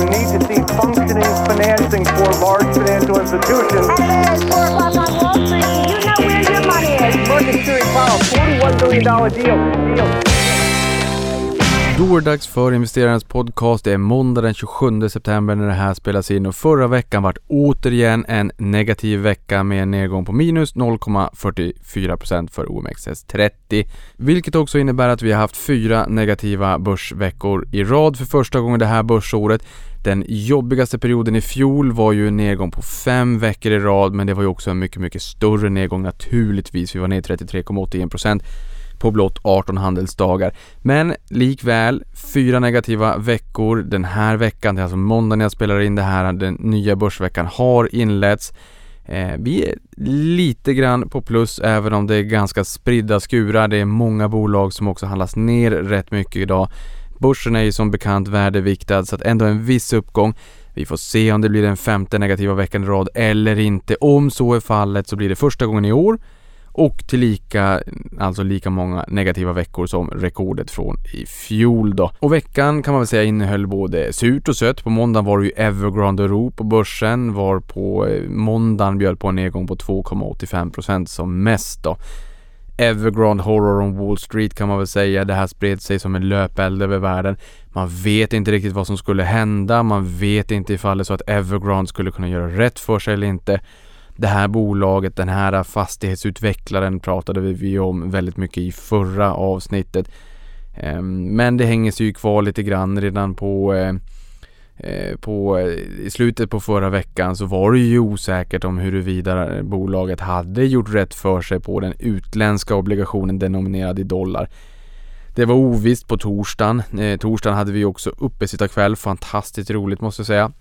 you need to see functioning financing for large financial institutions. At 4 o'clock on Wall Street, you know where your money is? Market Series Powell, $41 billion deal. deal. Då är det dags för investerarens podcast. Det är måndag den 27 september när det här spelas in och förra veckan vart återigen en negativ vecka med en nedgång på minus 0,44% för OMXS30. Vilket också innebär att vi har haft fyra negativa börsveckor i rad för första gången det här börsåret. Den jobbigaste perioden i fjol var ju en nedgång på fem veckor i rad men det var ju också en mycket, mycket större nedgång naturligtvis. Vi var ner 33,81% på blott 18 handelsdagar. Men likväl, fyra negativa veckor den här veckan, det är alltså måndag när jag spelar in det här, den nya börsveckan har inletts. Eh, vi är lite grann på plus även om det är ganska spridda skurar. Det är många bolag som också handlas ner rätt mycket idag. Börsen är ju som bekant värdeviktad så att ändå en viss uppgång. Vi får se om det blir den femte negativa veckan i rad eller inte. Om så är fallet så blir det första gången i år och tillika alltså lika många negativa veckor som rekordet från i fjol då. Och veckan kan man väl säga innehöll både surt och sött. På måndagen var det ju Evergrande-ro på börsen, var på eh, måndagen bjöd på en nedgång på 2,85% som mest då. Evergrande Horror on Wall Street kan man väl säga. Det här spred sig som en löpeld över världen. Man vet inte riktigt vad som skulle hända. Man vet inte ifall det är så att Evergrande skulle kunna göra rätt för sig eller inte det här bolaget, den här fastighetsutvecklaren pratade vi om väldigt mycket i förra avsnittet. Ehm, men det hänger sig ju kvar lite grann redan på eh, eh, på, eh, I slutet på förra veckan så var det ju osäkert om huruvida bolaget hade gjort rätt för sig på den utländska obligationen denominerad i dollar. Det var ovisst på torsdagen. Eh, torsdagen hade vi också uppesittarkväll. Fantastiskt roligt måste jag säga.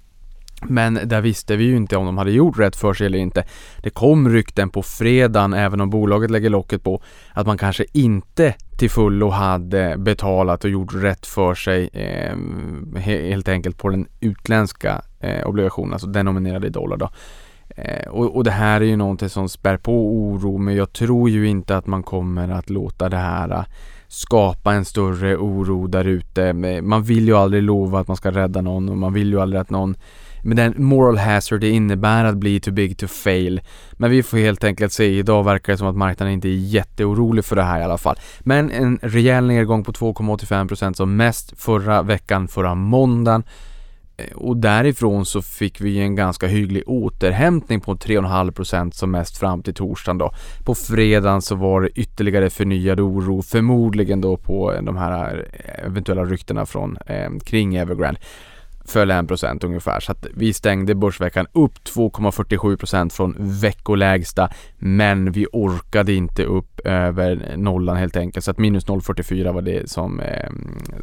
Men där visste vi ju inte om de hade gjort rätt för sig eller inte. Det kom rykten på fredagen, även om bolaget lägger locket på, att man kanske inte till fullo hade betalat och gjort rätt för sig eh, helt enkelt på den utländska eh, obligationen, alltså denominerade i dollar då. Eh, och, och, det här är ju någonting som spär på oro, men jag tror ju inte att man kommer att låta det här eh, skapa en större oro där ute. Eh, man vill ju aldrig lova att man ska rädda någon och man vill ju aldrig att någon med den moral hazard det innebär att bli too big to fail. Men vi får helt enkelt se, idag verkar det som att marknaden inte är jätteorolig för det här i alla fall. Men en rejäl nedgång på 2,85% som mest förra veckan, förra måndagen. Eh, och därifrån så fick vi en ganska hygglig återhämtning på 3,5% som mest fram till torsdagen då. På fredagen så var det ytterligare förnyad oro, förmodligen då på de här eh, eventuella ryktena från eh, kring Evergrande föll 1% ungefär. Så att vi stängde börsveckan upp 2,47% från veckolägsta. Men vi orkade inte upp över nollan helt enkelt. Så att minus 0,44 var det som, eh,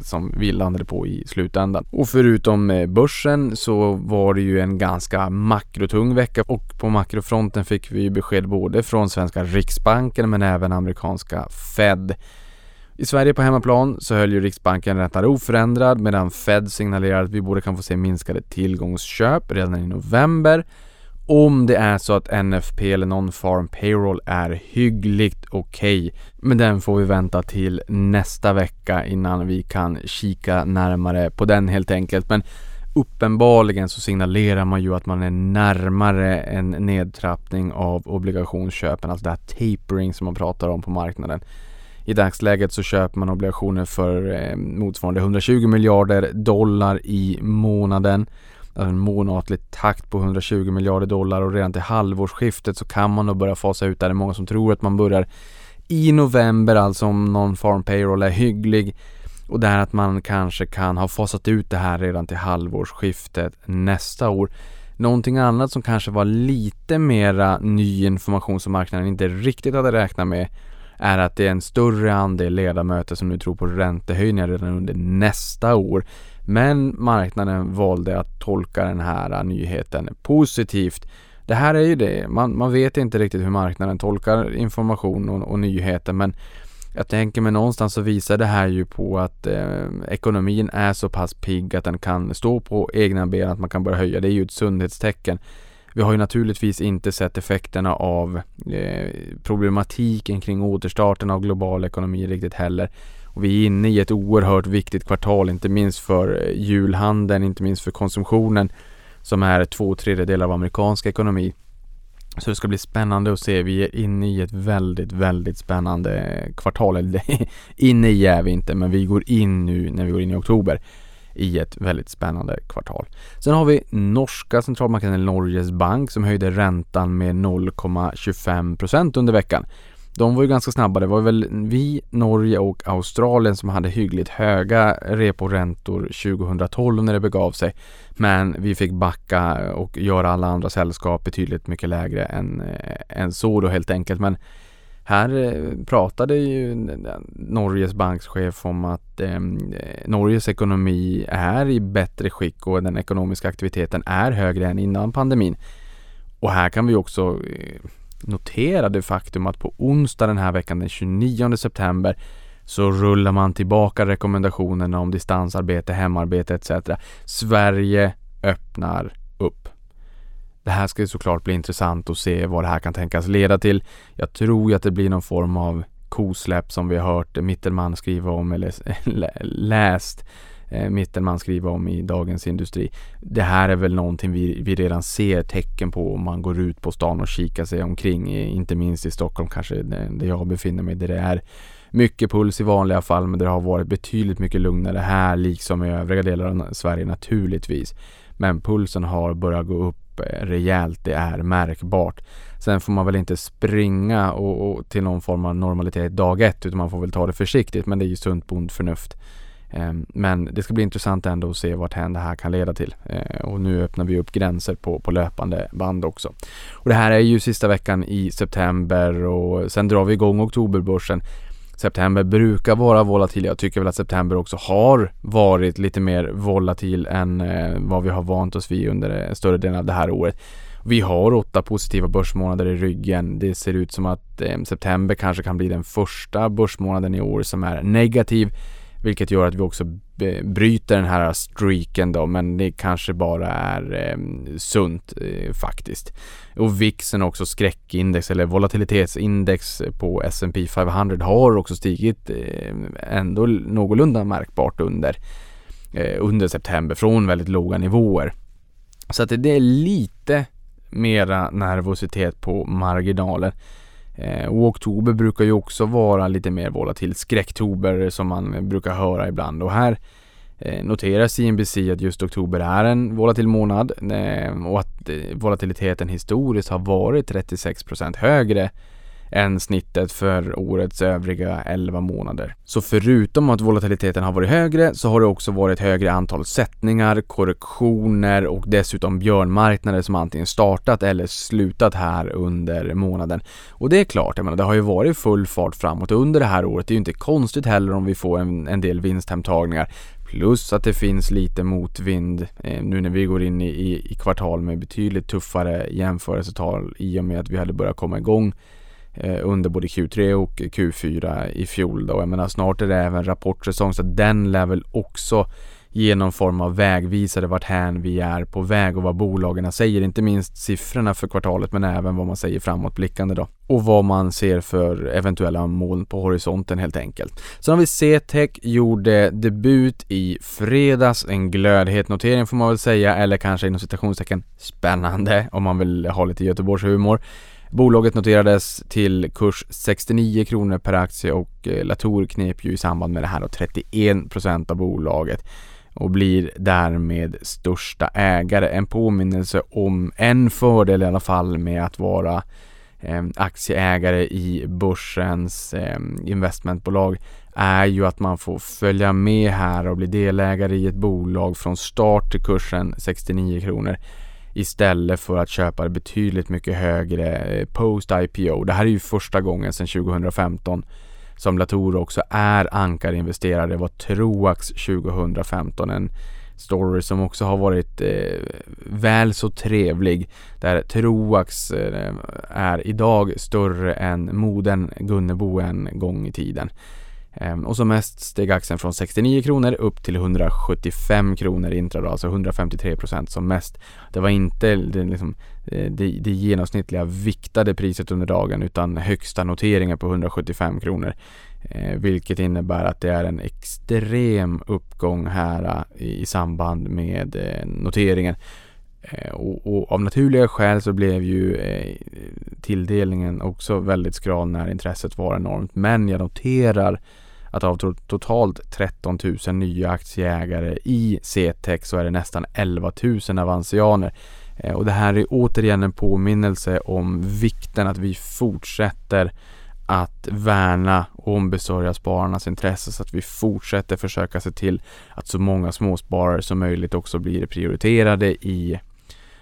som vi landade på i slutändan. Och förutom eh, börsen så var det ju en ganska makrotung vecka och på makrofronten fick vi besked både från svenska Riksbanken men även amerikanska Fed. I Sverige på hemmaplan så höll ju Riksbanken räntan oförändrad medan Fed signalerar att vi borde kan få se minskade tillgångsköp redan i november om det är så att NFP eller Non-Farm Payroll är hyggligt okej. Okay. Men den får vi vänta till nästa vecka innan vi kan kika närmare på den helt enkelt. Men uppenbarligen så signalerar man ju att man är närmare en nedtrappning av obligationsköpen, alltså det här tapering som man pratar om på marknaden. I dagsläget så köper man obligationer för eh, motsvarande 120 miljarder dollar i månaden. Alltså en månatlig takt på 120 miljarder dollar och redan till halvårsskiftet så kan man nog börja fasa ut det. Det är många som tror att man börjar i november, alltså om någon farm payroll är hygglig. Och det här att man kanske kan ha fasat ut det här redan till halvårsskiftet nästa år. Någonting annat som kanske var lite mera ny information som marknaden inte riktigt hade räknat med är att det är en större andel ledamöter som nu tror på räntehöjningar redan under nästa år. Men marknaden valde att tolka den här nyheten positivt. Det här är ju det, man, man vet inte riktigt hur marknaden tolkar information och, och nyheter men jag tänker mig någonstans så visar det här ju på att eh, ekonomin är så pass pigg att den kan stå på egna ben, att man kan börja höja. Det är ju ett sundhetstecken. Vi har ju naturligtvis inte sett effekterna av eh, problematiken kring återstarten av global ekonomi riktigt heller. Och vi är inne i ett oerhört viktigt kvartal, inte minst för eh, julhandeln, inte minst för konsumtionen som är två tredjedelar av amerikansk ekonomi. Så det ska bli spännande att se. Vi är inne i ett väldigt, väldigt spännande eh, kvartal. Eller inne i är vi inte, men vi går in nu när vi går in i oktober i ett väldigt spännande kvartal. Sen har vi norska centralbanken, Norges bank, som höjde räntan med 0,25% under veckan. De var ju ganska snabba. Det var väl vi, Norge och Australien som hade hyggligt höga reporäntor 2012 när det begav sig. Men vi fick backa och göra alla andra sällskap betydligt mycket lägre än, eh, än så då helt enkelt. Men här eh, pratade ju Norges bankschef om att ehm, eh, Norges ekonomi är i bättre skick och den ekonomiska aktiviteten är högre än innan pandemin. Och här kan vi också eh, notera det faktum att på onsdag den här veckan den 29 september så rullar man tillbaka rekommendationerna om distansarbete, hemarbete etc. Sverige öppnar upp. Det här ska ju såklart bli intressant att se vad det här kan tänkas leda till. Jag tror ju att det blir någon form av kosläpp som vi har hört Mittelman skriva om eller läst eh, Mittelman skriva om i Dagens Industri. Det här är väl någonting vi, vi redan ser tecken på om man går ut på stan och kikar sig omkring, inte minst i Stockholm kanske där jag befinner mig, där det är mycket puls i vanliga fall men det har varit betydligt mycket lugnare här liksom i övriga delar av Sverige naturligtvis. Men pulsen har börjat gå upp Eh, rejält, det är märkbart. Sen får man väl inte springa och, och, till någon form av normalitet dag ett utan man får väl ta det försiktigt men det är ju sunt bondförnuft. Eh, men det ska bli intressant ändå att se vart det här kan leda till. Eh, och nu öppnar vi upp gränser på, på löpande band också. Och det här är ju sista veckan i september och sen drar vi igång oktoberbörsen. September brukar vara volatil. Jag tycker väl att september också har varit lite mer volatil än eh, vad vi har vant oss vid under eh, större delen av det här året. Vi har åtta positiva börsmånader i ryggen. Det ser ut som att eh, september kanske kan bli den första börsmånaden i år som är negativ. Vilket gör att vi också bryter den här streaken då, men det kanske bara är eh, sunt eh, faktiskt. Och VIXen också skräckindex eller volatilitetsindex på S&P 500 har också stigit eh, ändå någorlunda märkbart under, eh, under september från väldigt låga nivåer. Så att det är lite mera nervositet på marginalen. Eh, och oktober brukar ju också vara lite mer volatil. Skräcktober som man brukar höra ibland. Och här eh, noterar CNBC att just oktober är en volatil månad eh, och att eh, volatiliteten historiskt har varit 36% högre än snittet för årets övriga 11 månader. Så förutom att volatiliteten har varit högre så har det också varit högre antal sättningar, korrektioner och dessutom björnmarknader som antingen startat eller slutat här under månaden. Och det är klart, jag menar, det har ju varit full fart framåt under det här året. Det är ju inte konstigt heller om vi får en, en del vinsthemtagningar. Plus att det finns lite motvind eh, nu när vi går in i, i, i kvartal med betydligt tuffare jämförelsetal i och med att vi hade börjat komma igång Eh, under både Q3 och Q4 i fjol då. Jag menar snart är det även rapportsäsong så den lär väl också ge någon form av vägvisare vart hän vi är på väg och vad bolagen säger. Inte minst siffrorna för kvartalet men även vad man säger framåtblickande då. Och vad man ser för eventuella moln på horisonten helt enkelt. Sen har vi CTEC gjorde debut i fredags. En glödhet notering får man väl säga eller kanske inom citationstecken spännande om man vill ha lite Göteborgshumor. Bolaget noterades till kurs 69 kronor per aktie och eh, Latour knep ju i samband med det här då 31% av bolaget och blir därmed största ägare. En påminnelse om en fördel i alla fall med att vara eh, aktieägare i börsens eh, investmentbolag är ju att man får följa med här och bli delägare i ett bolag från start till kursen 69 kronor istället för att köpa det betydligt mycket högre eh, post-IPO. Det här är ju första gången sedan 2015 som Latour också är ankarinvesterare. Det var Troax 2015. En story som också har varit eh, väl så trevlig. Där Troax eh, är idag större än moden Gunnebo en gång i tiden. Ehm, och som mest steg aktien från 69 kronor upp till 175 kronor intradag, alltså 153 procent som mest. Det var inte det, liksom, eh, det, det genomsnittliga viktade priset under dagen utan högsta noteringen på 175 kronor. Eh, vilket innebär att det är en extrem uppgång här eh, i, i samband med noteringen. Och, och, av naturliga skäl så blev ju eh, tilldelningen också väldigt skral när intresset var enormt. Men jag noterar att av totalt 13 000 nya aktieägare i CTEC så är det nästan 11 000 avansianer. Eh, och det här är återigen en påminnelse om vikten att vi fortsätter att värna och ombesörja spararnas intresse så att vi fortsätter försöka se till att så många småsparare som möjligt också blir prioriterade i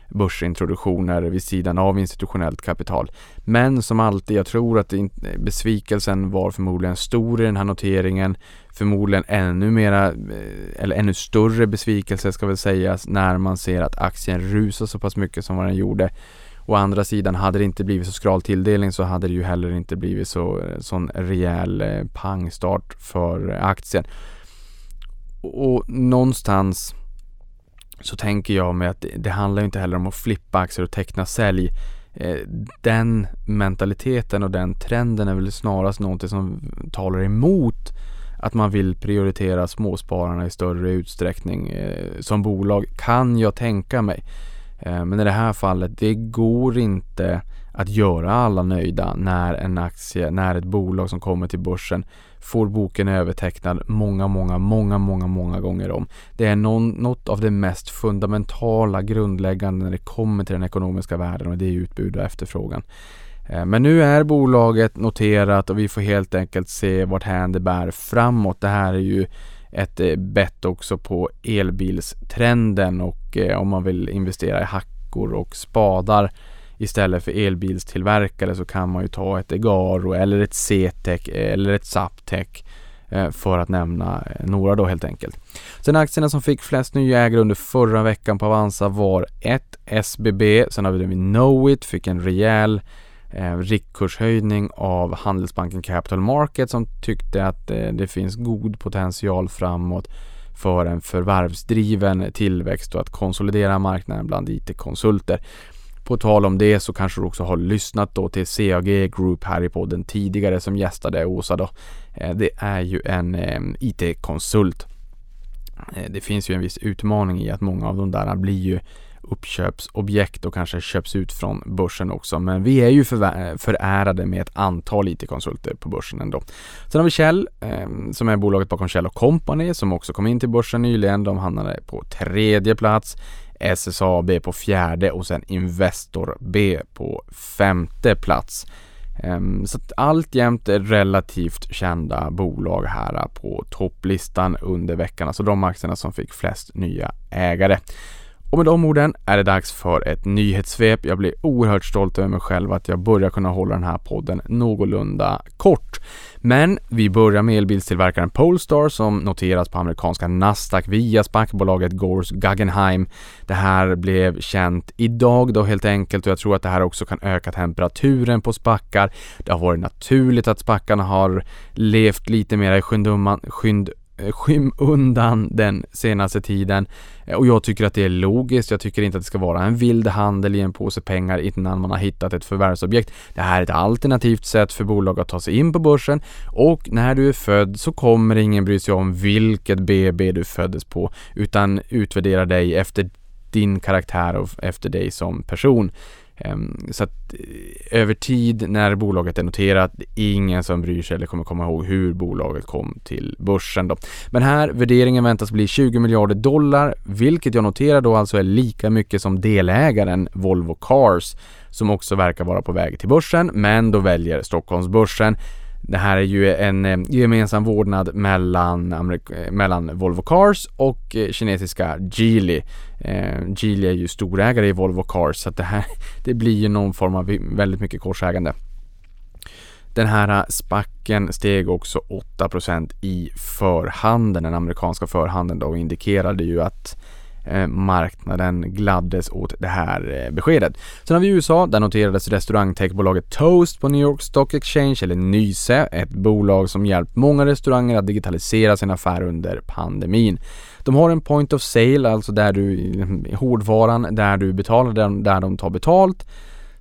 börsintroduktioner vid sidan av institutionellt kapital. Men som alltid, jag tror att besvikelsen var förmodligen stor i den här noteringen. Förmodligen ännu mera, eh, eller ännu större besvikelse ska väl sägas, när man ser att aktien rusar så pass mycket som vad den gjorde. Å andra sidan, hade det inte blivit så skral tilldelning så hade det ju heller inte blivit så eh, sån rejäl eh, pangstart för aktien. Och någonstans så tänker jag mig att det, det handlar inte heller om att flippa aktier och teckna sälj. Eh, den mentaliteten och den trenden är väl snarast någonting som talar emot att man vill prioritera småspararna i större utsträckning. Eh, som bolag kan jag tänka mig. Eh, men i det här fallet, det går inte att göra alla nöjda när en aktie, när ett bolag som kommer till börsen får boken övertecknad många, många, många, många, många gånger om. Det är någon, något av det mest fundamentala, grundläggande när det kommer till den ekonomiska världen och det är utbud och efterfrågan. Eh, men nu är bolaget noterat och vi får helt enkelt se vart det bär framåt. Det här är ju ett eh, bett också på elbilstrenden och eh, om man vill investera i hackor och spadar istället för elbilstillverkare så kan man ju ta ett Egaro eller ett CTEC eller ett Zaptec eh, för att nämna eh, några då helt enkelt. Sen aktierna som fick flest nya ägare under förra veckan på Avanza var ett SBB, sen har vi Knowit, fick en rejäl eh, riktkurshöjning av Handelsbanken Capital Market som tyckte att eh, det finns god potential framåt för en förvärvsdriven tillväxt och att konsolidera marknaden bland IT-konsulter. På tal om det så kanske du också har lyssnat då till CAG Group här i podden tidigare som gästade Åsa då. Eh, det är ju en eh, IT-konsult. Eh, det finns ju en viss utmaning i att många av de där blir ju uppköpsobjekt och kanske köps ut från börsen också. Men vi är ju förärade med ett antal IT-konsulter på börsen ändå. Sen har vi Kjell som är bolaget bakom Kjell Company som också kom in till börsen nyligen. De hamnade på tredje plats. SSAB på fjärde och sen Investor B på femte plats. Ehm, så att alltjämt relativt kända bolag här på topplistan under veckan, alltså de aktierna som fick flest nya ägare. Och med de orden är det dags för ett nyhetssvep. Jag blir oerhört stolt över mig själv att jag börjar kunna hålla den här podden någorlunda kort. Men vi börjar med elbilstillverkaren Polestar som noteras på amerikanska Nasdaq via SPAC-bolaget Gores Guggenheim. Det här blev känt idag då helt enkelt och jag tror att det här också kan öka temperaturen på spackar. Det har varit naturligt att spackarna har levt lite mer i skyndumman, skynd Eh, skymundan den senaste tiden. Eh, och jag tycker att det är logiskt. Jag tycker inte att det ska vara en vild handel i en påse pengar innan man har hittat ett förvärvsobjekt. Det här är ett alternativt sätt för bolag att ta sig in på börsen och när du är född så kommer ingen bry sig om vilket BB du föddes på utan utvärderar dig efter din karaktär och efter dig som person. Ehm, så att eh, över tid när bolaget är noterat, det är ingen som bryr sig eller kommer komma ihåg hur bolaget kom till börsen då. Men här, värderingen väntas bli 20 miljarder dollar, vilket jag noterar då alltså är lika mycket som delägaren Volvo Cars som också verkar vara på väg till börsen, men då väljer Stockholmsbörsen det här är ju en eh, gemensam vårdnad mellan, Amerik- eh, mellan Volvo Cars och eh, kinesiska Geely. Eh, Geely är ju storägare i Volvo Cars så att det här det blir ju någon form av väldigt mycket korsägande. Den här spacken steg också 8% i förhandeln, den amerikanska förhandeln då och indikerade ju att eh, Eh, marknaden gladdes åt det här eh, beskedet. Sen har vi USA, där noterades restaurangtechbolaget Toast på New York Stock Exchange, eller Nyse, ett bolag som hjälpt många restauranger att digitalisera sin affär under pandemin. De har en point of sale, alltså där du, eh, hårdvaran, där du betalar den, där de tar betalt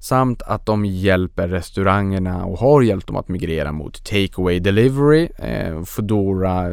samt att de hjälper restaurangerna och har hjälpt dem att migrera mot takeaway delivery, eh, Foodora,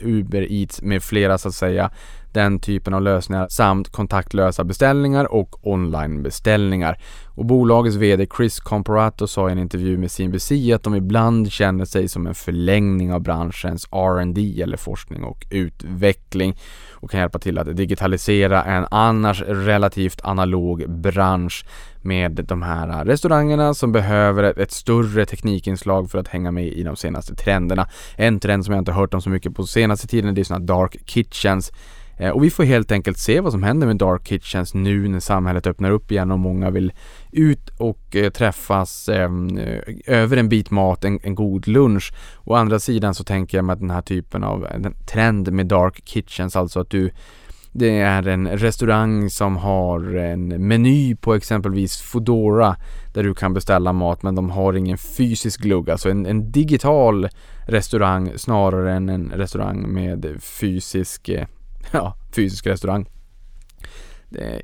Uber Eats med flera så att säga den typen av lösningar samt kontaktlösa beställningar och onlinebeställningar. Och bolagets VD Chris Comparato sa i en intervju med CNBC att de ibland känner sig som en förlängning av branschens R&D eller forskning och utveckling och kan hjälpa till att digitalisera en annars relativt analog bransch med de här restaurangerna som behöver ett, större teknikinslag för att hänga med i de senaste trenderna. En trend som jag inte hört om så mycket på senaste tiden det är sådana dark kitchens Eh, och vi får helt enkelt se vad som händer med Dark Kitchens nu när samhället öppnar upp igen och många vill ut och eh, träffas ehm, eh, över en bit mat, en, en, god lunch. Å andra sidan så tänker jag mig att den här typen av trend med Dark Kitchens, alltså att du det är en restaurang som har en meny på exempelvis Foodora där du kan beställa mat men de har ingen fysisk glugg, alltså en, en digital restaurang snarare än en restaurang med fysisk eh, ja, fysisk restaurang.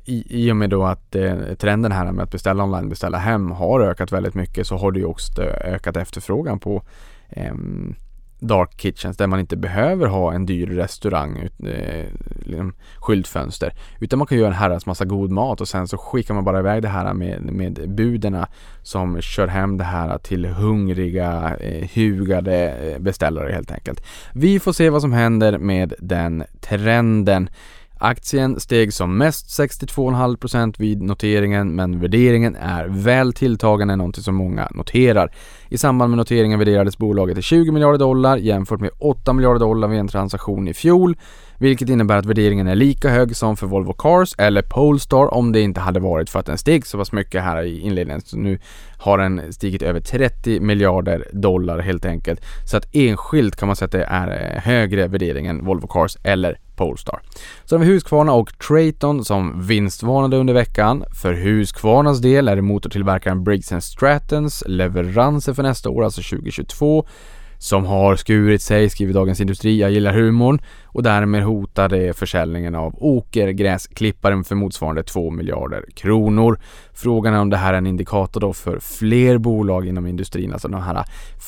I, I och med då att eh, trenden här med att beställa online, beställa hem har ökat väldigt mycket så har det ju också ökat efterfrågan på eh, dark kitchens där man inte behöver ha en dyr restaurang, eh, liksom skyltfönster. Utan man kan göra en herrans massa god mat och sen så skickar man bara iväg det här med, med buderna som kör hem det här till hungriga, eh, hugade eh, beställare helt enkelt. Vi får se vad som händer med den trenden. Aktien steg som mest 62,5% vid noteringen men värderingen är väl tilltagande, någonting som många noterar. I samband med noteringen värderades bolaget till 20 miljarder dollar jämfört med 8 miljarder dollar vid en transaktion i fjol, vilket innebär att värderingen är lika hög som för Volvo Cars eller Polestar om det inte hade varit för att den steg så pass mycket här i inledningen. Så nu har den stigit över 30 miljarder dollar helt enkelt. Så att enskilt kan man säga att det är eh, högre värdering än Volvo Cars eller Polestar. Så har vi Husqvarna och Traton som vinstvarnade under veckan. För Husqvarnas del är det motortillverkaren Briggs Strattons leveranser för nästa år, alltså 2022, som har skurit sig, skriver Dagens Industri. Jag gillar humorn och därmed hotar det försäljningen av åkergräsklipparen för motsvarande 2 miljarder kronor. Frågan är om det här är en indikator då för fler bolag inom industrin, alltså de här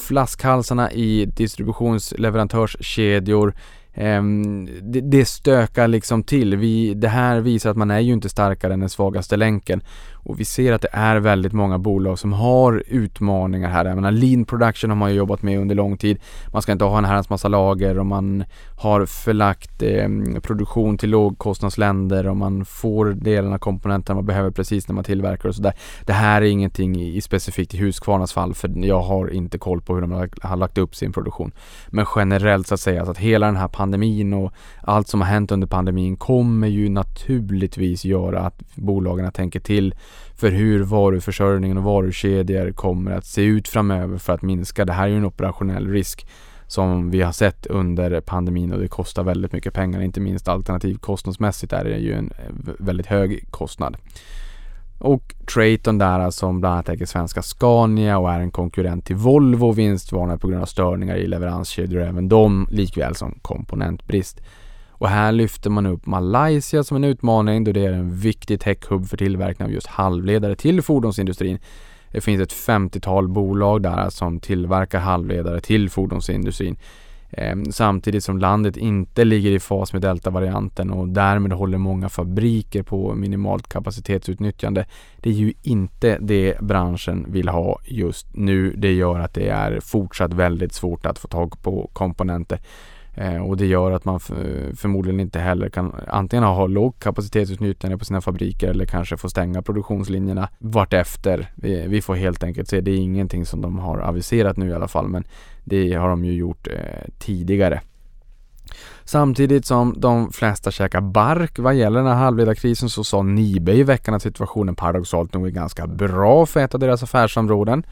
flaskhalsarna i distributionsleverantörskedjor ehm, det, det stökar liksom till. Vi, det här visar att man är ju inte starkare än den svagaste länken. Och vi ser att det är väldigt många bolag som har utmaningar här. Jag menar, lean production har man ju jobbat med under lång tid. Man ska inte ha en herrans massa lager och man har förlagt eh, produktion till lågkostnadsländer och man får delen av komponenterna man behöver precis när man tillverkar och sådär. Det här är ingenting i, i specifikt i Husqvarnas fall för jag har inte koll på hur de har, har lagt upp sin produktion. Men generellt så att säga så att hela den här pandemin och allt som har hänt under pandemin kommer ju naturligtvis göra att bolagen tänker till för hur varuförsörjningen och varukedjor kommer att se ut framöver för att minska. Det här är ju en operationell risk som vi har sett under pandemin och det kostar väldigt mycket pengar. Inte minst alternativkostnadsmässigt är det ju en eh, väldigt hög kostnad. Och Traton där alltså, som bland annat äger svenska Scania och är en konkurrent till Volvo vinstvarnar på grund av störningar i leveranskedjor även de likväl som komponentbrist. Och här lyfter man upp Malaysia som en utmaning då det är en viktig techhub för tillverkning av just halvledare till fordonsindustrin. Det finns ett 50-tal bolag där som tillverkar halvledare till fordonsindustrin. Ehm, samtidigt som landet inte ligger i fas med deltavarianten och därmed håller många fabriker på minimalt kapacitetsutnyttjande. Det är ju inte det branschen vill ha just nu. Det gör att det är fortsatt väldigt svårt att få tag på komponenter. Eh, och det gör att man förmodligen inte heller kan antingen ha låg kapacitetsutnyttjande på sina fabriker eller kanske få stänga produktionslinjerna vartefter. Vi, vi får helt enkelt se. Det är ingenting som de har aviserat nu i alla fall men det har de ju gjort eh, tidigare. Samtidigt som de flesta käkar bark vad gäller den här halvledarkrisen så sa Nibe i veckan att situationen paradoxalt nog är ganska bra för ett av deras affärsområden.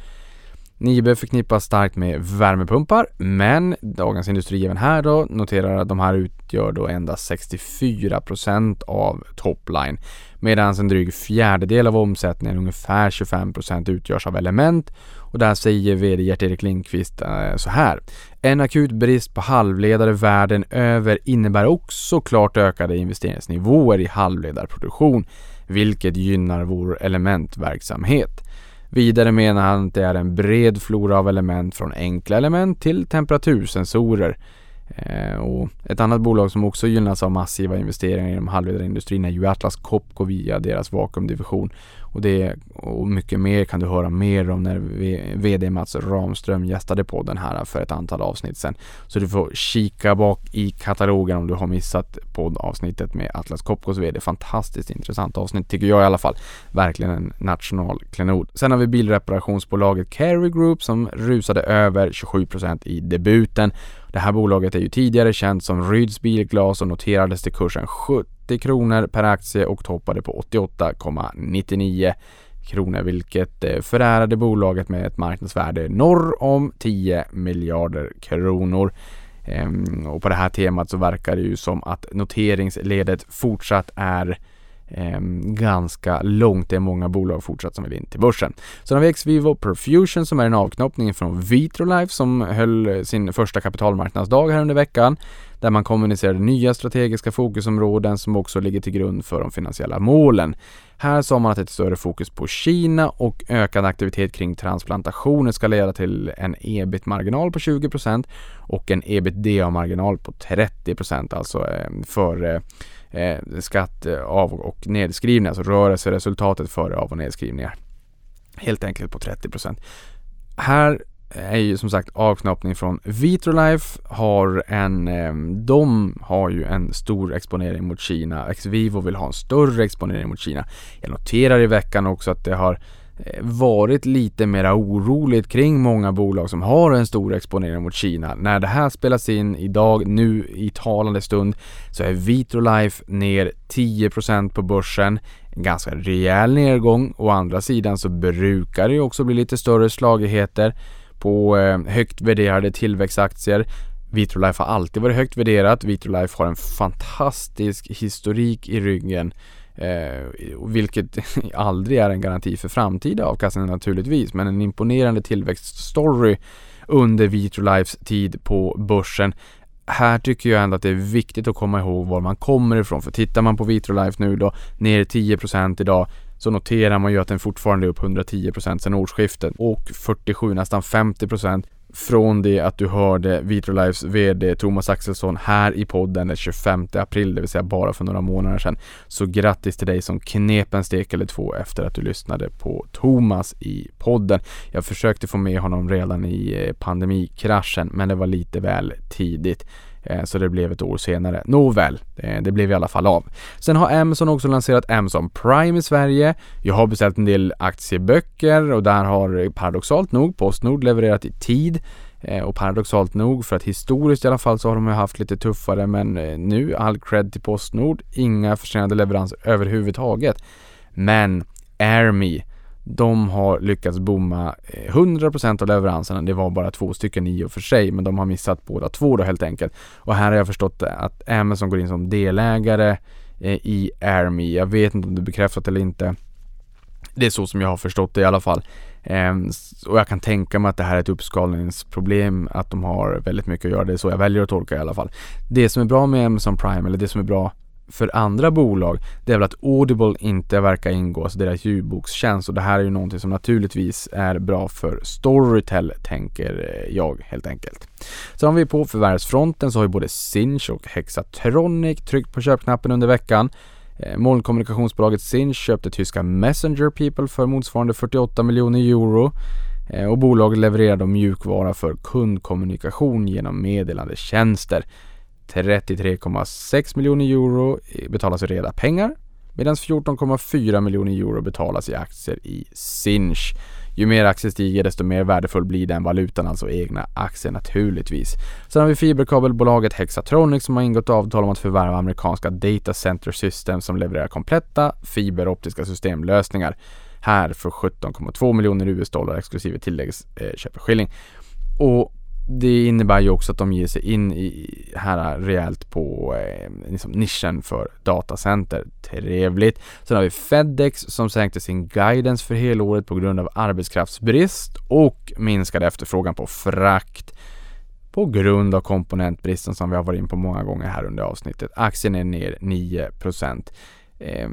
Nibe förknippas starkt med värmepumpar, men Dagens Industri även här då noterar att de här utgör då endast 64% av topline, medan en dryg fjärdedel av omsättningen, ungefär 25% utgörs av element och där säger VD Gert-Erik Lindqvist eh, så här. En akut brist på halvledare världen över innebär också klart ökade investeringsnivåer i halvledarproduktion, vilket gynnar vår elementverksamhet. Vidare menar han att det är en bred flora av element från enkla element till temperatursensorer. Eh, och ett annat bolag som också gynnas av massiva investeringar inom halvledarindustrin är ju Atlas Copco via deras vakuumdivision. Och det och mycket mer kan du höra mer om när VD Mats Ramström gästade podden här för ett antal avsnitt sedan. Så du får kika bak i katalogen om du har missat poddavsnittet med Atlas Copcos VD. Fantastiskt intressant avsnitt tycker jag i alla fall. Verkligen en nationalklenod. Sen har vi bilreparationsbolaget Carry Group som rusade över 27% i debuten. Det här bolaget är ju tidigare känt som Ryds Bilglas och noterades till kursen 70 kronor per aktie och toppade på 88,99 kronor vilket eh, förärade bolaget med ett marknadsvärde norr om 10 miljarder kronor. Ehm, och på det här temat så verkar det ju som att noteringsledet fortsatt är eh, ganska långt. Det är många bolag fortsatt som vill in till börsen. Sen har vi XVivo Perfusion som är en avknoppning från Vitrolife som höll sin första kapitalmarknadsdag här under veckan där man kommunicerade nya strategiska fokusområden som också ligger till grund för de finansiella målen. Här sa man att ett större fokus på Kina och ökad aktivitet kring transplantationer ska leda till en ebit-marginal på 20% och en ebitda-marginal på 30 alltså ehm, eh, eh, skatt eh, av och nedskrivningar, alltså rörelseresultatet före av och nedskrivningar. Helt enkelt på 30 procent. Här är ju som sagt avknoppning från Vitrolife har en, ehm, de har ju en stor exponering mot Kina. Xvivo vill ha en större exponering mot Kina. Jag noterar i veckan också att det har Eh, varit lite mera oroligt kring många bolag som har en stor exponering mot Kina. När det här spelas in idag, nu i talande stund, så är Vitrolife ner 10% på börsen. En ganska rejäl nedgång. Å andra sidan så brukar det också bli lite större slagigheter på eh, högt värderade tillväxtaktier. Vitrolife har alltid varit högt värderat. Vitrolife har en fantastisk historik i ryggen. Eh, vilket aldrig är en garanti för framtida avkastning naturligtvis, men en imponerande tillväxtstory under Vitrolifes tid på börsen. Här tycker jag ändå att det är viktigt att komma ihåg var man kommer ifrån, för tittar man på Vitrolife nu då, ner 10% idag, så noterar man ju att den fortfarande är upp 110% sedan årsskiftet och 47, nästan 50% från det att du hörde Vitrolifes VD Thomas Axelsson här i podden den 25 april, det vill säga bara för några månader sedan. Så grattis till dig som knep en stek eller två efter att du lyssnade på Thomas i podden. Jag försökte få med honom redan i eh, pandemikraschen, men det var lite väl tidigt. Eh, så det blev ett år senare. Nåväl, eh, det blev i alla fall av. Sen har Amazon också lanserat Amazon Prime i Sverige. Jag har beställt en del aktieböcker och där har eh, paradoxalt nog Postnord levererat i tid. Och paradoxalt nog, för att historiskt i alla fall så har de haft lite tuffare men nu all cred till Postnord. Inga försenade leveranser överhuvudtaget. Men AirMe de har lyckats bomma eh, 100% av leveranserna. Det var bara två stycken i och för sig, men de har missat båda två då helt enkelt. Och här har jag förstått att Amazon går in som delägare eh, i AirMe. Jag vet inte om det är bekräftat eller inte. Det är så som jag har förstått det i alla fall. Ehm, och jag kan tänka mig att det här är ett uppskalningsproblem, att de har väldigt mycket att göra. Det är så jag väljer att tolka i alla fall. Det som är bra med Amazon Prime, eller det som är bra för andra bolag, det är väl att Audible inte verkar ingå, alltså deras ljudbokstjänst och det här är ju någonting som naturligtvis är bra för Storytel, tänker eh, jag helt enkelt. Så om vi på förvärvsfronten så har ju både Sinch och Hexatronic tryckt på köpknappen under veckan. Eh, molnkommunikationsbolaget Sinch köpte tyska Messenger People för motsvarande 48 miljoner euro eh, och bolaget levererar då mjukvara för kundkommunikation genom meddelandetjänster. 33,6 miljoner euro betalas i reda pengar medan 14,4 miljoner euro betalas i aktier i Sinch. Ju mer aktier stiger desto mer värdefull blir den valutan, alltså egna aktier naturligtvis. Sen har vi fiberkabelbolaget Hexatronic som har ingått avtal om att förvärva amerikanska Data Center Systems som levererar kompletta fiberoptiska systemlösningar. här för 17,2 miljoner US-dollar exklusive tilläggsköpeskilling. Eh, Och det innebär ju också att de ger sig in i här rejält på eh, liksom nischen för datacenter. Trevligt. Sen har vi Fedex som sänkte sin guidance för helåret på grund av arbetskraftsbrist och minskade efterfrågan på frakt på grund av komponentbristen som vi har varit in på många gånger här under avsnittet. Aktien är ner 9 eh,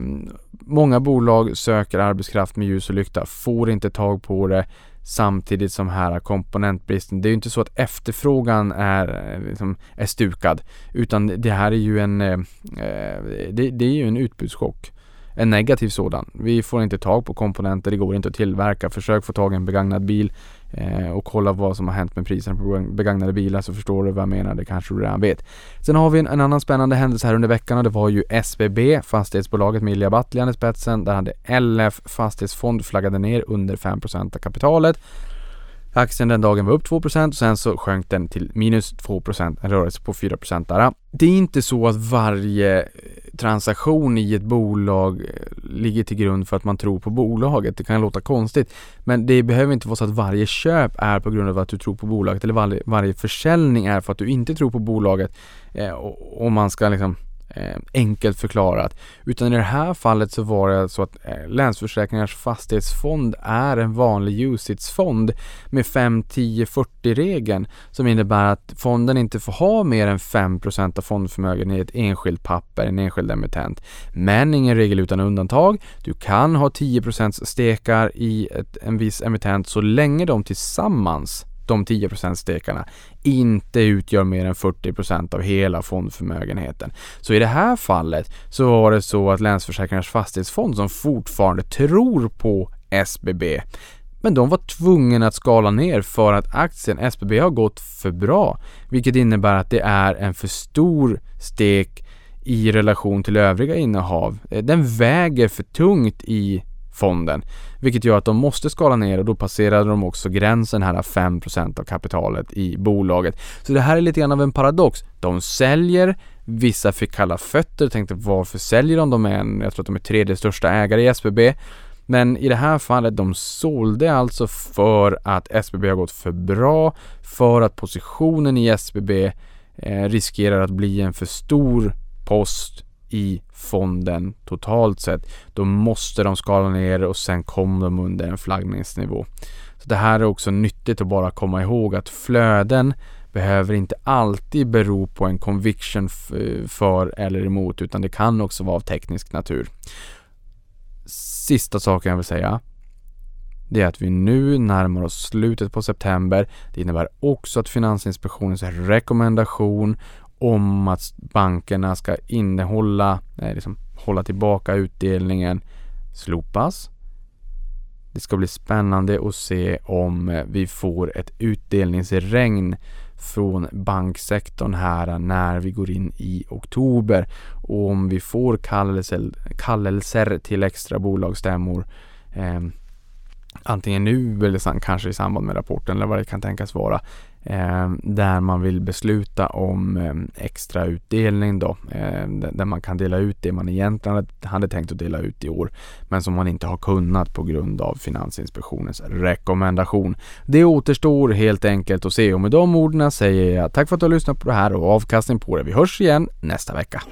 Många bolag söker arbetskraft med ljus och lykta, får inte tag på det samtidigt som här komponentbristen. Det är ju inte så att efterfrågan är, eh, liksom, är stukad utan det här är ju en, eh, eh, det, det, är ju en utbudschock. En negativ sådan. Vi får inte tag på komponenter, det går inte att tillverka. Försök få tag i en begagnad bil eh, och kolla vad som har hänt med priserna på begagnade bilar så förstår du vad jag menar. Det kanske du redan vet. Sen har vi en, en annan spännande händelse här under veckan och det var ju SBB, fastighetsbolaget med Ilja Batljan i spetsen. Där hade LF Fastighetsfond flaggade ner under 5 % av kapitalet. Aktien den dagen var upp 2% och sen så sjönk den till minus 2% en rörelse på 4 % där. Det är inte så att varje transaktion i ett bolag eh, ligger till grund för att man tror på bolaget. Det kan låta konstigt, men det behöver inte vara så att varje köp är på grund av att du tror på bolaget eller varje, varje försäljning är för att du inte tror på bolaget. Eh, och, och man ska liksom eh, enkelt förklarat. Utan i det här fallet så var det så att eh, Länsförsäkringars fastighetsfond är en vanlig usage-fond med 5, 10, 40 regeln som innebär att fonden inte får ha mer än 5% av fondförmögenhet i ett enskilt papper, en enskild emittent. Men ingen regel utan undantag. Du kan ha 10% stekar i ett, en viss emittent så länge de tillsammans de 10% stekarna inte utgör mer än 40% av hela fondförmögenheten. Så i det här fallet så var det så att Länsförsäkringars fastighetsfond som fortfarande tror på SBB men de var tvungna att skala ner för att aktien SBB har gått för bra, vilket innebär att det är en för stor stek i relation till övriga innehav. Eh, den väger för tungt i fonden. Vilket gör att de måste skala ner och då passerade de också gränsen här 5% av kapitalet i bolaget. Så det här är lite grann av en paradox. De säljer, vissa fick kalla fötter, och tänkte varför säljer de? De är en, jag tror att de är tredje största ägare i SBB. Men i det här fallet, de sålde alltså för att SBB har gått för bra, för att positionen i SBB eh, riskerar att bli en för stor post i fonden totalt sett. Då måste de skala ner och sen kommer de under en flaggningsnivå. Så Det här är också nyttigt att bara komma ihåg att flöden behöver inte alltid bero på en conviction för eller emot utan det kan också vara av teknisk natur. Sista saken jag vill säga det är att vi nu närmar oss slutet på september. Det innebär också att Finansinspektionens rekommendation om att bankerna ska innehålla, nej, liksom, hålla tillbaka utdelningen slopas. Det ska bli spännande att se om eh, vi får ett utdelningsregn från banksektorn här när vi går in i oktober och om vi får kallelser, kallelser till extra bolagsstämmor eh, antingen nu eller kanske i samband med rapporten eller vad det kan tänkas vara där man vill besluta om eh, extra utdelning då, eh, där man kan dela ut det man egentligen hade, hade tänkt att dela ut i år, men som man inte har kunnat på grund av Finansinspektionens rekommendation. Det återstår helt enkelt att se och med de orden säger jag tack för att du har lyssnat på det här och avkastning på det. Vi hörs igen nästa vecka.